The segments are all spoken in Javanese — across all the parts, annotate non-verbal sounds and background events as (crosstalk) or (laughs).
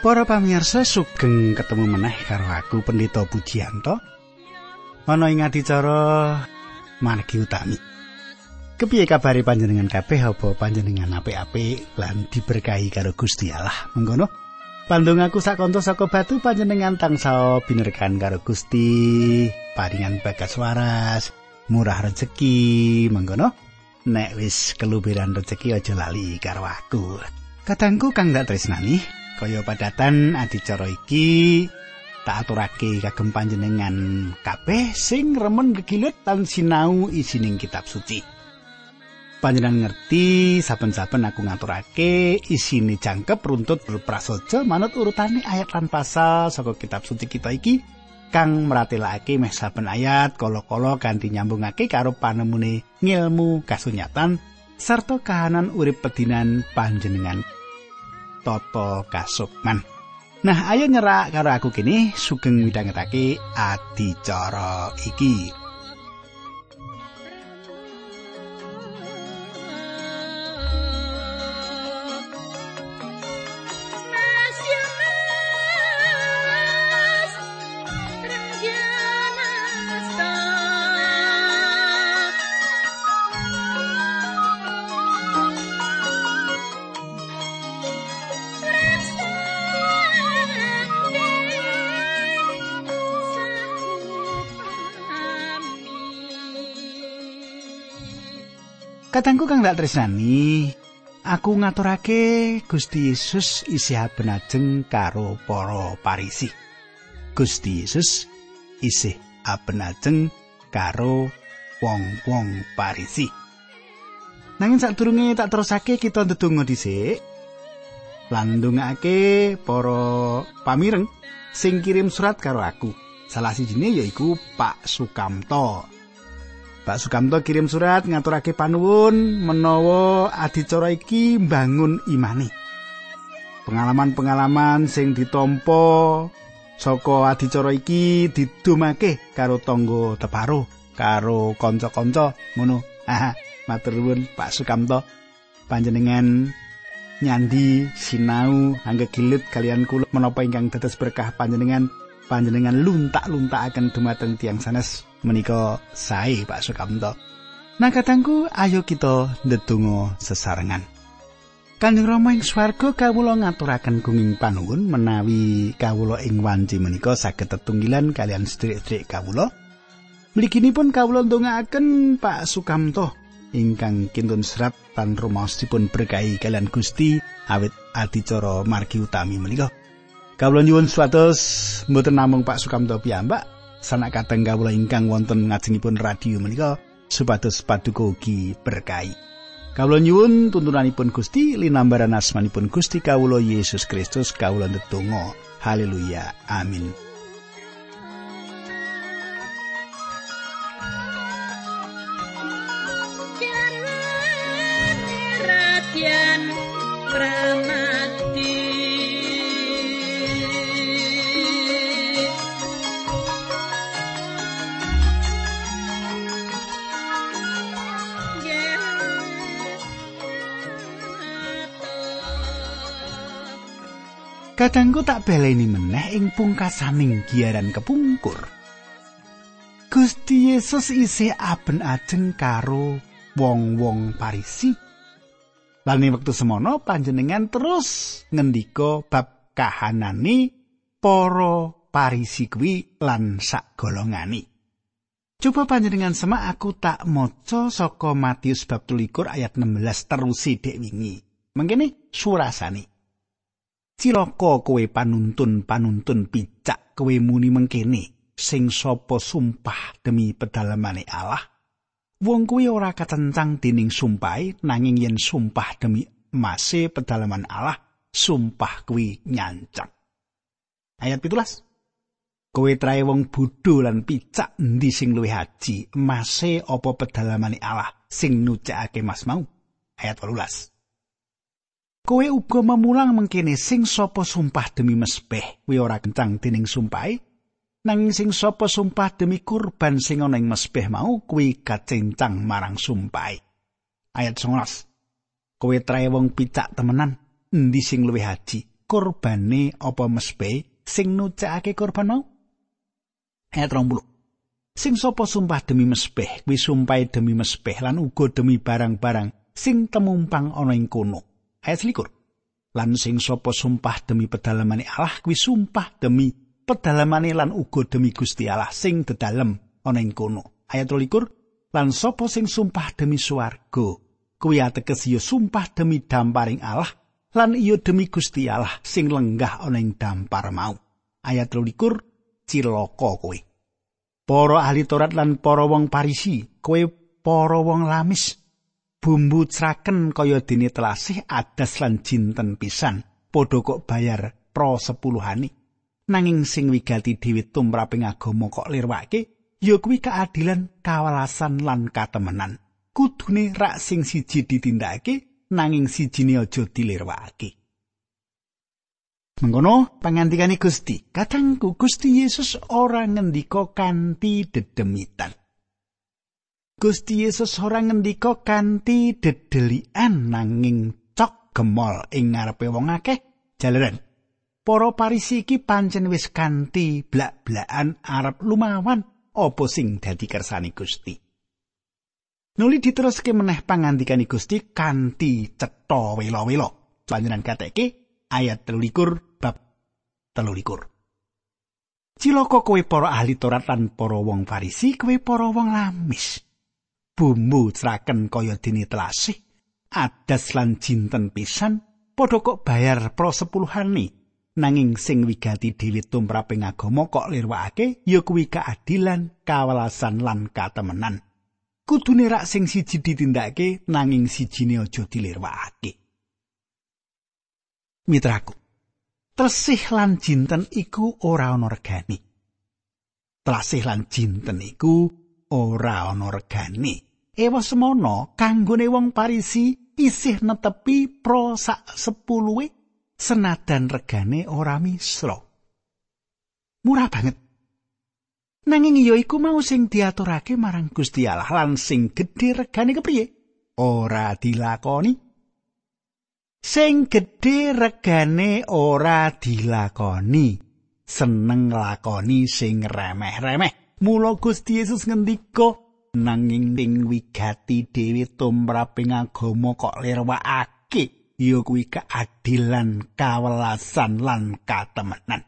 Para pamirsa sugeng ketemu meneh karo aku Pendeta Pujianto. Ana ing adicara margi utami. Kepiye kabare panjenengan kabeh apa panjenengan apik-apik lan diberkahi karo Gusti Allah? Mengkono. Pandung aku sakonto saka batu panjenengan tansah binerkan karo Gusti, paringan bagas waras, murah rezeki, mengkono. Nek wis keluberan rezeki aja lali karo aku. Katangku kang dak tresnani, kaya padatan adicara iki tak aturake kagem panjenengan kabeh sing remen gegilut lan sinau isining kitab suci. Panjenengan ngerti saben-saben aku ngaturake isine jangkep runtut berprasaja manut urutane ayat lan pasal saka kitab suci kita iki kang meratelake meh saben ayat kala-kala kanthi nyambungake karo panemune ngilmu kasunyatan sarta kahanan urip pedinan panjenengan Toto Kasukman. Nah, ayo nyerak karo aku kini sugeng midhangetake adicara iki. Katangku kang dak tresnani, aku ngaturake Gusti Yesus isih abenajeng karo para parisi. Gusti Yesus isih abenajeng karo wong-wong parisi. Nanging sadurunge tak terusake kita ndedonga dhisik. Lan ndongake para pamireng sing kirim surat karo aku. Salah sijine yaiku Pak Sukamto. Pak Sukamto kirim surat ngaturake panuwun menawa adicara iki mbangun imani. Pengalaman-pengalaman sing ditampa saka adicara iki didumake karo tangga teparo, karo kanca-kanca ngono. Matur nuwun Pak Sukamto. Panjenengan nyandi sinau angge gilit kalian kula menapa ingkang dados berkah panjenengan panjenengan luntak-luntakaken dumateng tiang sanes menika sae Pak Sukamto. Nah katangku ayo kita ndedonga sesarengan. Kanjeng Rama ing swarga kawula ngaturaken gunging panuwun menawi kawula ing wanci menika saged tetunggilan kalian sedherek-sedherek kawula. Mliginipun kawula ndongaaken Pak Sukamto ingkang kintun serat lan rumaosipun berkahi kalian Gusti awit adicara margi utami menika. Kawula nyuwun supados mboten namung Pak Sukamto piyambak sanak kateng kawula ingkang wonten ngajengipun radio menika supados paduka ugi berkahi. Kawula nyuwun tuntunanipun Gusti linambaran asmanipun Gusti kawula Yesus Kristus kawula ndedonga. Haleluya. Amin. Kadangku tak baleni meneh ing pungkasaning giaran kepungkur. Gusti Yesus isih aben ajeng karo wong-wong Parisi. Lan wektu semono panjenengan terus ngendika bab kahanane para Parisi kuwi lan sak golongani. Coba panjenengan semak aku tak maca saka Matius bab 13 ayat 16 terus dek wingi. Mengkene surasane. Cilaka kowe panuntun-panuntun picak kowe muni mengkene sing sapa sumpah demi pedalamane Allah. Wong kuwi ora kacencang dening sumpahe nanging yen sumpah demi mase pedalaman Allah, sumpah kuwi nyancang. Ayat 17. Kowe trae wong bodho lan picak endi sing luwih haji, mase apa pedalamane Allah sing nucakake mas mau? Ayat 18. Kowe uga memulang mengkene sing sapa sumpah demi mespeh, kuwi ora kencang dening sumpahe. Nanging sing sapa sumpah demi kurban sing ana ing mespeh mau kuwi kacencang marang sumpahe. Ayat 19. Kowe trae wong picak temenan, endi sing luwih haji? kurbane apa mesbe sing nucakake kurban mau ayat 20 sing sapa sumpah demi mesbeh kuwi sumpah demi mesbeh lan uga demi barang-barang sing temumpang ana ing kono ayat 21 lan sing sapa sumpah demi pedalamane Allah kuwi sumpah demi pedalamane lan uga demi Gusti Allah sing dedalem ana ing kono. Ayat 22 lan sapa sing sumpah demi swarga kuwi ateges ya sumpah demi damparing Allah lan iya demi Gusti Allah sing lenggah ana ing dampar mau. Ayat 23 cilaka kowe. Para ahli Taurat lan para wong Parisi, kowe para wong lamis, bumbu craken kaya dene telasih adas lan jinten pisan, padha kok bayar pro sepuluhani. Nanging sing wigati dhewe tumraping agama kok lirwake, ya kuwi keadilan, kawalasan lan katemenan. Kudune rak sing siji ditindakake, nanging sijine aja dilirwake. Mengkono pangandikane Gusti, katangku Gusti Yesus ora ngendika kanthi dedemitan. Gusti Yesus ora ngendika kanthi dedelian nanging cok gemol ing ngarepe wong akeh jalaran. Para parisi iki pancen wis kanthi blak-blakan arep lumawan apa sing dadi kersane Gusti. Nuli diteruske meneh pangandikane Gusti kanthi cetha welo-welo. Panjenengan kateke ayat 13 telulikur. Ciloko kowe para ahli Taurat lan para wong Farisi, kowe para wong lamis. Bumbu craken kaya dene telasih, adas lan jinten pisan, padha kok bayar pro sepuluhani. Nanging sing wigati dhewe tumraping agama kok lirwakake ya kuwi keadilan, kawelasan lan katemenan. Kudune rak sing siji ditindakake nanging sijine aja dilirwakake. Mitraku, tresih lan jinten iku ora ana regane. Tresih lan jinten iku ora ana regane. Ewa semono kanggone wong Parisi isih netepi pro sak sepuluhe senadan regane ora misra. Murah banget. Nanging iya iku mau sing diaturake marang Gusti Allah lan sing gedhe regane kepriye? Ora dilakoni. sing gedhe regane ora dilakoni seneng lakoni sing remeh-remeh mula Gusti Yesus ngendika nanging ing wigati dhewe tumraping agama kok lirwakake ya kuwi keadilan kawelasan lan katemenan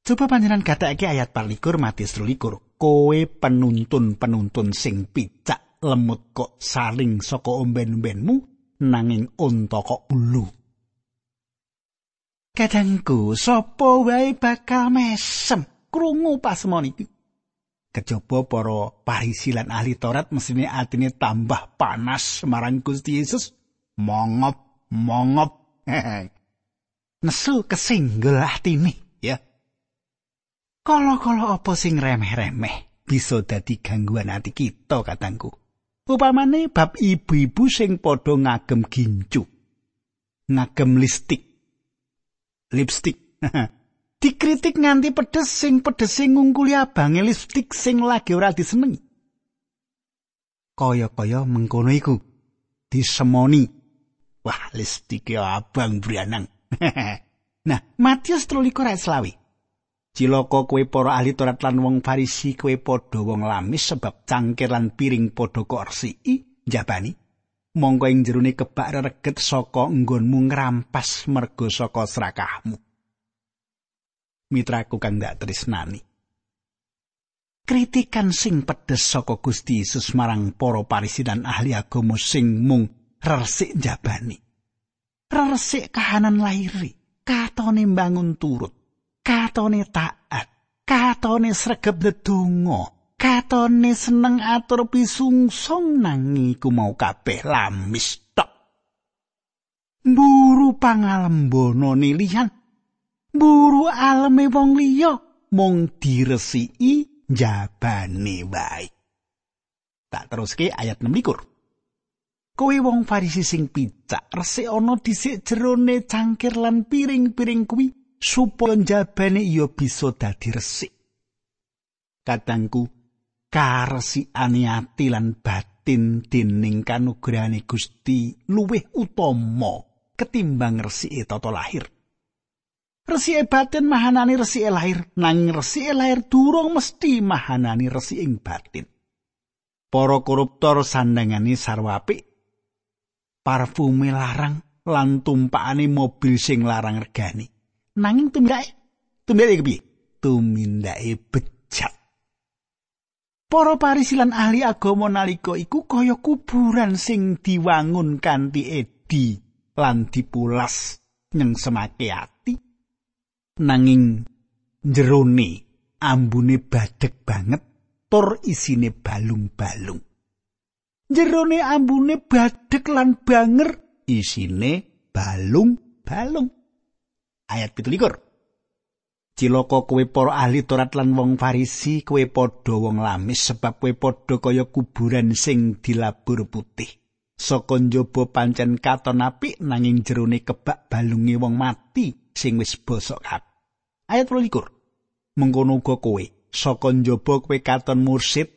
Coba panjenengan katakake ayat 24 Matius 23 kowe penuntun-penuntun sing picak lemut kok saling saka omben-ombenmu nanging unta kok ulu. Kadangku sapa wae bakal mesem krungu pasemon iki. Kejaba para parisi lan ahli Taurat mesine atine tambah panas marang Gusti Yesus mongop mongop (laughs) nesu kesinggel atine ya Kala-kala apa sing remeh-remeh bisa dadi gangguan ati kita katangku Upamane bab ibu-ibu sing padha ngagem gincu. Ngagem lipstik. Lipstik. (laughs) Dikritik nganti pedes sing pedes sing ngungkuli abange lipstik sing lagi ora disenengi. Kaya-kaya mengkono iku disemoni. Wah, lipstik abang brianang. (laughs) nah, Matius 13 ayat 20. Cilaka kowe para ahli Taurat lan wong Farisi kowe padha wong lamis sebab cangkir lan piring padha kok resiki jabani. Monggo ing jerone kebak reget saka nggonmu ngrampas mergo saka serakahmu. Mitraku kang dak tresnani. Kritikan sing pedes saka Gusti Yesus marang para Farisi dan ahli agama sing mung resik jabani. Resik kahanan lahiri, katone bangun turut. katone taat, katone sregep ndedonga, katone seneng atur pisungsung nang iku mau kabeh lamis tok. Mburu pangalembono liyan, mburu aleme wong liya mung diresiki jabane wae. Tak teruske ayat 6 Kowe wong Farisi sing picak, resik ana dhisik jerone cangkir lan piring-piring kuwi supaya njabane iya bisa dadi resik. Kadangku karesikane ati lan batin dening kanugrahane Gusti luwih utama ketimbang resike tata lahir. Resike batin mahanani resike lahir, nanging resike lahir durung mesti mahanani resike batin. Para koruptor sandangane sarwapik parfume larang lan tumpakane mobil sing larang regani. Nanging tumindake tumindake piye? Tumindake bejat. Para parisilan ahli agama nalika iku kaya kuburan sing diwangun kanthi edi lan dipulas nyeng semake ati. Nanging jerone ambune badek banget tur isine balung-balung. Jerone ambune badek lan banger isine balung-balung. Ayat 17. Cilaka kowe para ahli Taurat lan wong Farisi, kowe padha wong lamis sebab kowe padha kaya kuburan sing dilabur putih. Saka njaba pancen katon apik nanging jerone kebak balunge wong mati sing wis bosok kabeh. Ayat 22. Mengkono uga kowe, saka njaba kowe katon mursid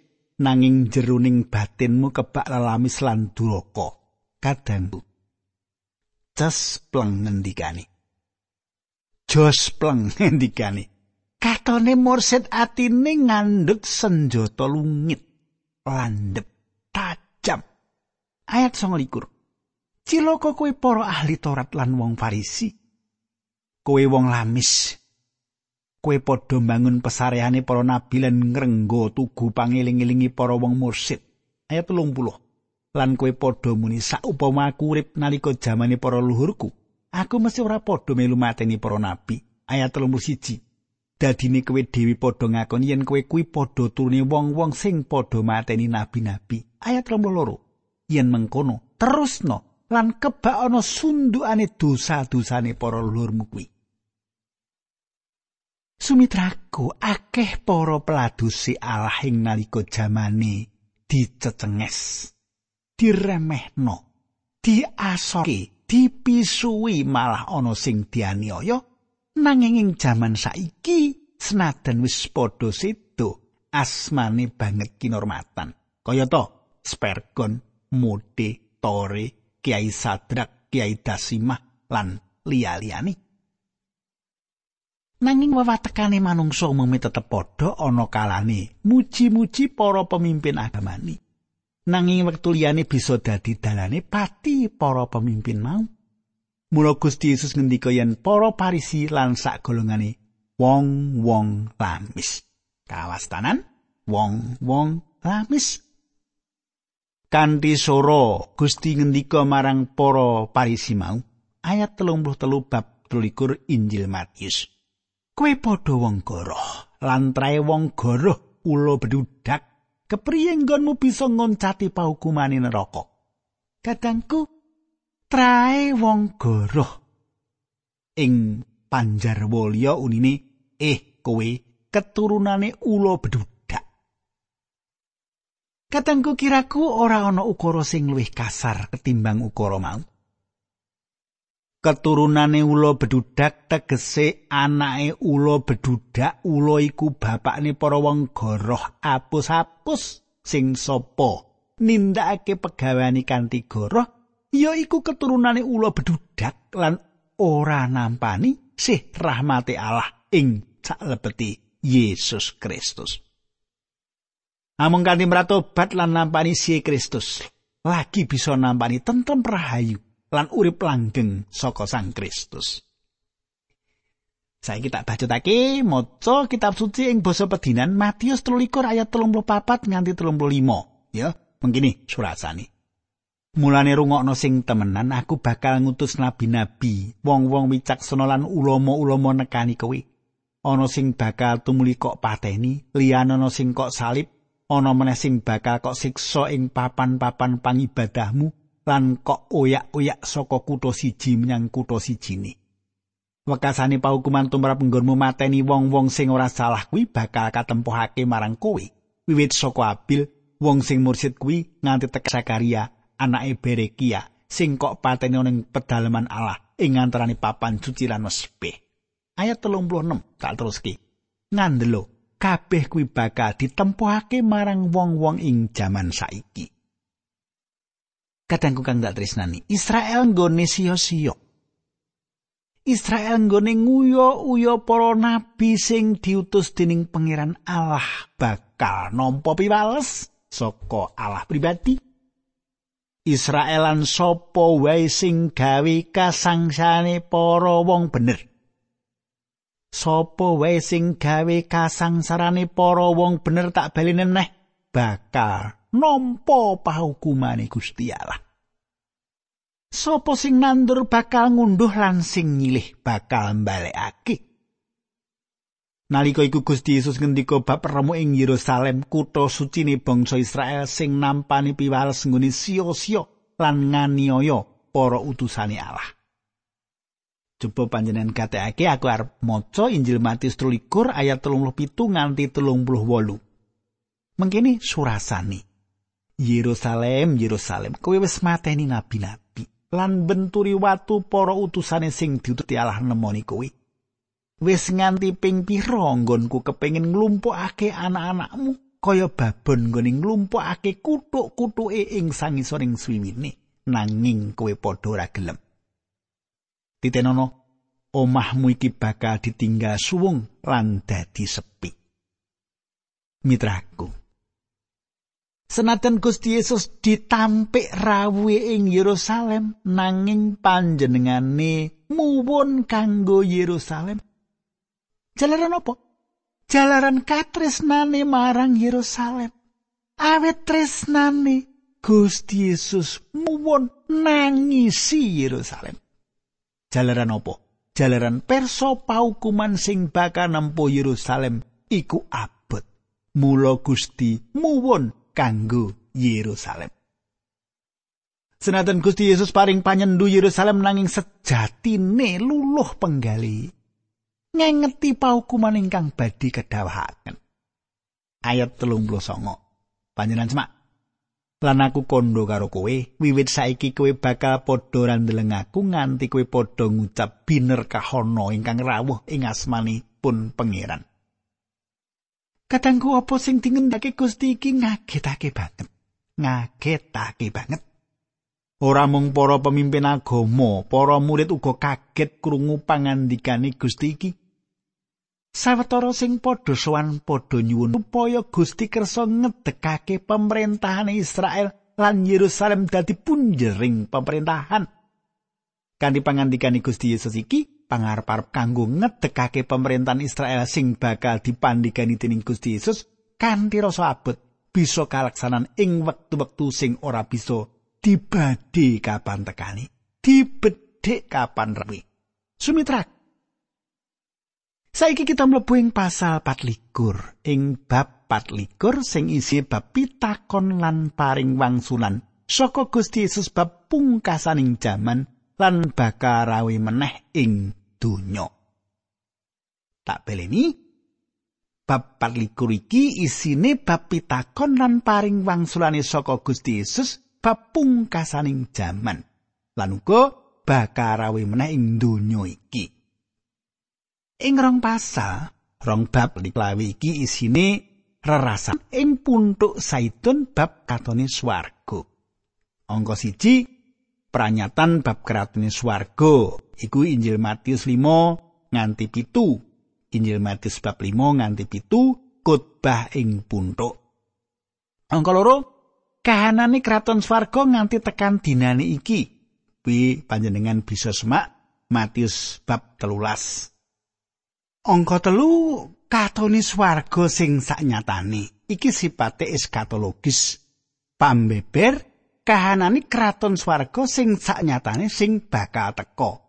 nanging jeroning batinmu kebak lalamis lan duraka. Kadangku. Ces pleng ngendikane. jos pleng ngendikane (laughs) katone mursid atine ngandhut senjata lungit landhep tajam ayat 29 cilaka kowe para ahli Taurat lan wong Farisi kowe wong lamis kowe padha mbangun pesareane para nabi lan ngrenggo tugu pangeling-elingi para wong mursid ayat 30 lan kowe padha muni saupama aku urip nalika jamane para luhurku Aku mesti ora padha melu mateni para nabi. Ayat 31. Dadine kowe dhewe padha ngakoni yen kowe kuwi padha turune wong-wong sing padha mateni nabi-nabi. Ayat 32. Yen mengkono, terusno lan kebak ana sundukane dosa-dosane para leluhurmu kuwi. Sumitraku akeh para peladusi Allah ing nalika jamane dicecenges, diremehno, diasoke, dipisuwi malah ana sing dianiaya. Nanging ing jaman saiki senadan wis padha sedo asmane banget kinormatan. Kaya to spergon mode tore kiai sadrak kiai dasimah lan liya-liyane nanging wewatekane manungsa umumé tetep padha ana kalane muji-muji para pemimpin agamani nanging wektu liyane bisa dadi dalane pati para pemimpin mau. Mula Gusti Yesus ngendika yen para parisi lan sak golongane wong-wong lamis. Kawastanan wong-wong lamis. Kanthi soro Gusti ngendika marang para parisi mau ayat 33 bab 23 Injil Matius. Kowe padha wong goroh lan trae wong goroh ulo bedudak kepriye nggonmu bisa ngoncati paukumane neraka? Kadangku trae wong goroh. Ing panjarwalya unine eh kowe keturunane ula bedudak kadangku kiraku ora ana ukara sing luwih kasar ketimbang ukara mau keturunane ula bedudak tegese anake ula bedudak ula iku bapakne para wong goroh apus-apus sing sapa. Nindakake pegaweane kanthi goroh ya iku keturunane ula bedudak lan ora nampani sih rahmate Allah ing salebeti Yesus Kristus. Amung kanthi mratobat lan nampani si Kristus lagi bisa nampani tentrem rahayu lan urip langgeng saka Sang Kristus. Saiki tak bacotake maca kitab suci ing basa pedinan Matius 13 ayat 34 nganti 35 ya mengkini surasane. Mulane rungokno sing temenan aku bakal ngutus nabi-nabi, wong-wong wicaksana lan ulama-ulama nekani kowe. Ana sing bakal tumuli kok pateni, liyane ana sing kok salib, ana meneh sing bakal kok siksa ing papan-papan pangibadahmu, lan kok oyak-oyak saka kutha siji menyang kutha sijine. Wekasane paukuman tumrap nggonmu mateni wong-wong sing ora salah kuwi bakal katempuhake marang kowe. Wiwit saka Abil, wong sing mursid kuwi nganti tek Sakaria, anake Berekia, sing kok pateni ning pedalaman Allah ing antaraning papan suci lan mesbeh. Ayat 36 tak teruski. Ngandelo, kabeh kuwi bakal ditempuhake marang wong-wong ing jaman saiki. Kadangku kang dak tresnani Israel nggone sia-sia Israel nggone nguyo-uyo para nabi sing diutus dening pangeran Allah bakal nampa piwales saka Allah pribadi. Israelan sapa wae sing gawe kasangsane para wong bener. Sapa wae sing gawe kasangsarane para wong bener tak balene neh bakal nampa pahukumane Gusti Allah. Sopo sing nandur bakal ngunduh lan sing nyilih bakal mbalekake. Nalika iku Gusti Yesus ngendika bab remu ing Yerusalem, kutha sucine bangsa Israel sing nampani piwales nggone sia-sia lan nganiaya para utusane Allah. Coba panjenengan katekake aku arep maca Injil Matius 13 ayat 37 nganti 38. Mengkini surasani. Yerusalem, Yerusalem, kowe wis mateni nabi-nabi. lan benturi watu para utusane sing diututi Allah nemoni kowe. Wis nganti ping pira nggonku kepengin nglumpukake anak-anakmu kaya babon nggone nglumpukake kutuk-kutuke ing sangisoring swiwine nanging kowe padha ora gelem. Titenono omahmu iki bakal ditinggal suwung lan dadi sepi. Mitraku, Senajan Gusti Yesus ditampik rawuhe ing Yerusalem nanging panjenengane muwun kanggo Yerusalem. Jalaran apa? Jalaran katresnane marang Yerusalem. Awet tresnane Gusti Yesus muwun nangisi Yerusalem. Jalaran apa? Jalaran perso paukuman sing bakal nempo Yerusalem iku abot. Mula Gusti muwun kanggo Yerusalem. Senajan Gusti Yesus paring panyendu Yerusalem nanging sejatine luluh penggali. Ngengeti paukuman ingkang badhe kedawahaken. Ayat telung puluh songo. Panjenan semak. Lan aku kondo karo kowe, wiwit saiki kowe bakal padha randeleng aku nganti kowe padha ngucap biner kahono ingkang rawuh ing asmani pun pangeran. Kadangku apa sing dingendake Gusti iki ngagetake banget. Ngagetake banget. Ora mung para pemimpin agama, para murid uga kaget krungu pangandikane Gusti iki. Sawetara sing padha sowan padha nyuwun supaya Gusti kersa ngedekake pemerintahan Israel lan Yerusalem dadi punjering pemerintahan. Kanthi pangandikane Gusti Yesus iki, pangarep-arep kanggo ngedekake pemerintahan Israel sing bakal dipandhigani dening Gusti Yesus kanthi rasa abot bisa kalaksanan ing wektu-wektu sing ora bisa dibadhe kapan tekani dibedhek kapan rewi. Sumitra saiki kita mlebu ing pasal 24 ing bab 24 sing isi bab pitakon lan paring wangsulan saka Gusti Yesus bab pungkasaning jaman lan bakal rawi meneh ing donya. Tak beleni bab 24 iki isine bab pitakon lan paring wangsulane saka Gusti Yesus bab pungkasaning jaman. Lan uga bakal rawi meneh ing donya iki. Ing rong pasal, rong bab liklawi iki isine rerasan ing puntuk saitun bab katone swarga. Angka siji pranyatan bab keratune swarga iku Injil Matius 5 nganti pitu. Injil Matius bab 5 nganti pitu khotbah ing puntuk. Angka loro kahanane kraton swarga nganti tekan dinane iki. Kuwi panjenengan bisa semak Matius bab telulas. Angka telu katone swarga sing saknyatane. Iki sipate eskatologis. Pambeber kahanane kraton swarga sing saknyatane sing bakal teka.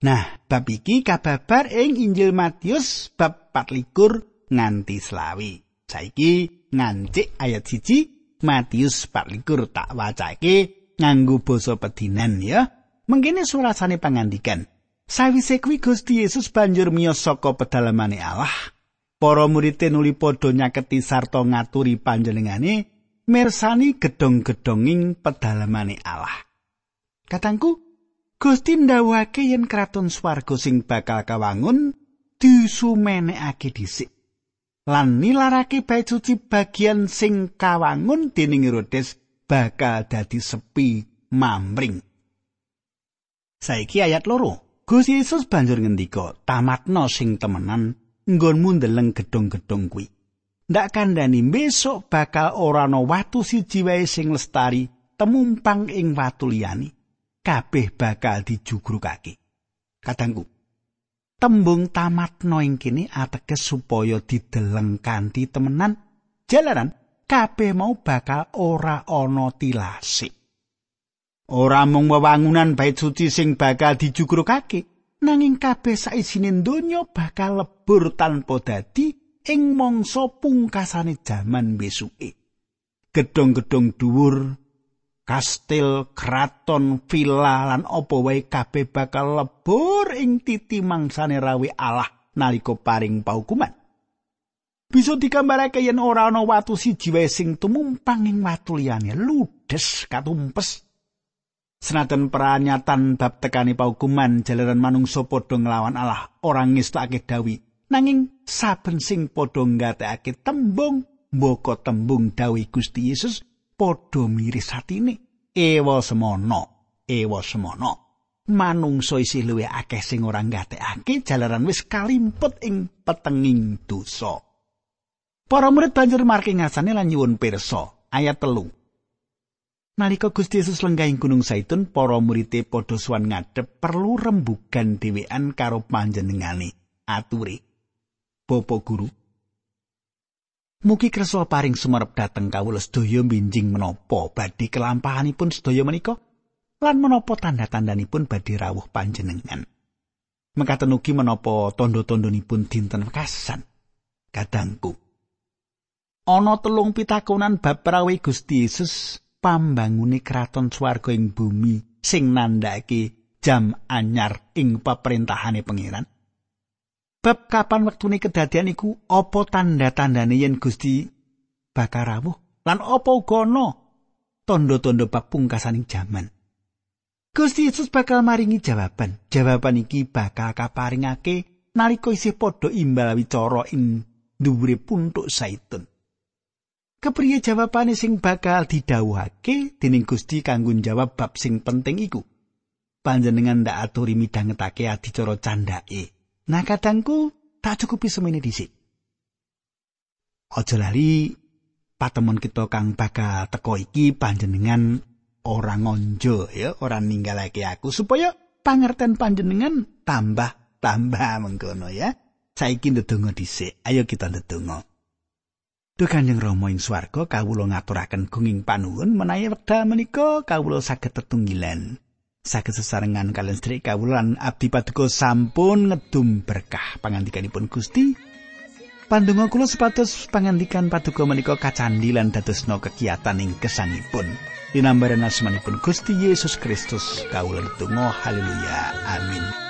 Nah, bab iki kababar ing Injil Matius bab 24 nganti selawi. Saiki ngancik ayat siji Matius 24 tak wacake nganggo basa pedinan ya. Mengkene surasane pangandikan. Sawise kuwi Gusti Yesus banjur miyos saka pedalamane Allah. Para murid nuli padha nyaketi sarta ngaturi panjenengane mirsani gedhong-gedhonging pedalamane Allah. Katangku, Gusti ndawake yen kraton swarga sing bakal kawangun disumenekake dhisik. Lan nilarake bait suci bagian sing kawangun dening Herodes bakal dadi sepi mamring. Saiki ayat loro. Gusti Yesus banjur ngendika, "Tamatno sing temenan nggonmu ndeleng gedhong-gedhong kuwi." Ndak kandhani besok bakal ora ana watu siji wae sing lestari temumpang ing watu liyane. Kabeh bakal dijugrukake. Kadangku, tembung tamatno ing kene ateges supaya dideleng kanthi temenan jalaran kabeh mau bakal ora ana tilase. Ora mung wewangunan bait suci sing bakal dijugrukake, nanging kabeh saisine donya bakal lebur tanpa dadi ing mangsa pungkasane jaman besuke. Gedhong-gedhong dhuwur, kastil, kraton, villa lan apa wae kabeh bakal lebur ing titi mangsane rawe Allah nalika paring paukuman. Bisa digambarake yen ora ana watu siji wae sing tumumpang ing watu liyane, ludes katumpes. Senajan peranyatan bab tekani paukuman jalaran manungsa padha nglawan Allah ora ngestakake dawi nanging saben sing padha nggatekake tembung mboko tembung dawi Gusti Yesus padha miris atine ewa semono ewa semono manungsa isih luwih akeh sing ora nggatekake jalaran wis kalimput ing petenging dosa. Para murid banjur marking ngasane lan nyuwun pirsa. Ayat telu. Nalika Gusti Yesus lenggah ing Gunung Saitun, para murid padha suwan ngadep perlu rembugan dhewean karo panjenengane. Ature. Bapa guru. Mugi kersa paring sumerep dhateng kawula sedaya mbinjing menapa badhe kelampahanipun sedaya menika lan menapa tanda-tandanipun badhe rawuh panjenengan. Mekaten ugi menapa tanda-tandhanipun dinten wekasan. Kadangku. Ana telung pitakonan bab prawi Gusti Yesus pambangune kraton swarga ing bumi sing nandhake jam anyar ing peperintahane pangeran. Bab kapan wektune kedadian iku apa tanda-tandane yen Gusti bakal rawuh lan apa uga ana tanda-tanda bab pungkasaning jaman. Gusti Yesus bakal maringi jawaban. Jawaban iki bakal kaparingake nalika isih padha imbal wicara ing dhuwure puntuk saitun. kepriye jawabane sing bakal didhawuhake dening Gusti kanggo jawab bab sing penting iku panjenengan ndak aturi midhangetake adicara candhake nah kadangku tak cukupi semene dhisik. Aja lali patemon kita kang bakal teko iki panjenengan ora ngonjo ya ora ninggalake aku supaya pangerten panjenengan tambah tambah mengkono ya. Saiki ndedonga dhisik ayo kita ndedonga. Duh Kanjeng Rama ing swarga kawula ngaturaken gunging panuwun menawi wekdal menika kawula saged tetunggilan. Saged sesarengan kalian sedherek kawula lan abdi paduka sampun ngedum berkah pangandikanipun Gusti. Pandonga kula supados pangandikan paduka menika kacandhi lan dadosna kegiatan ing gesangipun. Dinambaran asmanipun Gusti Yesus Kristus kawula netunggal haleluya amin.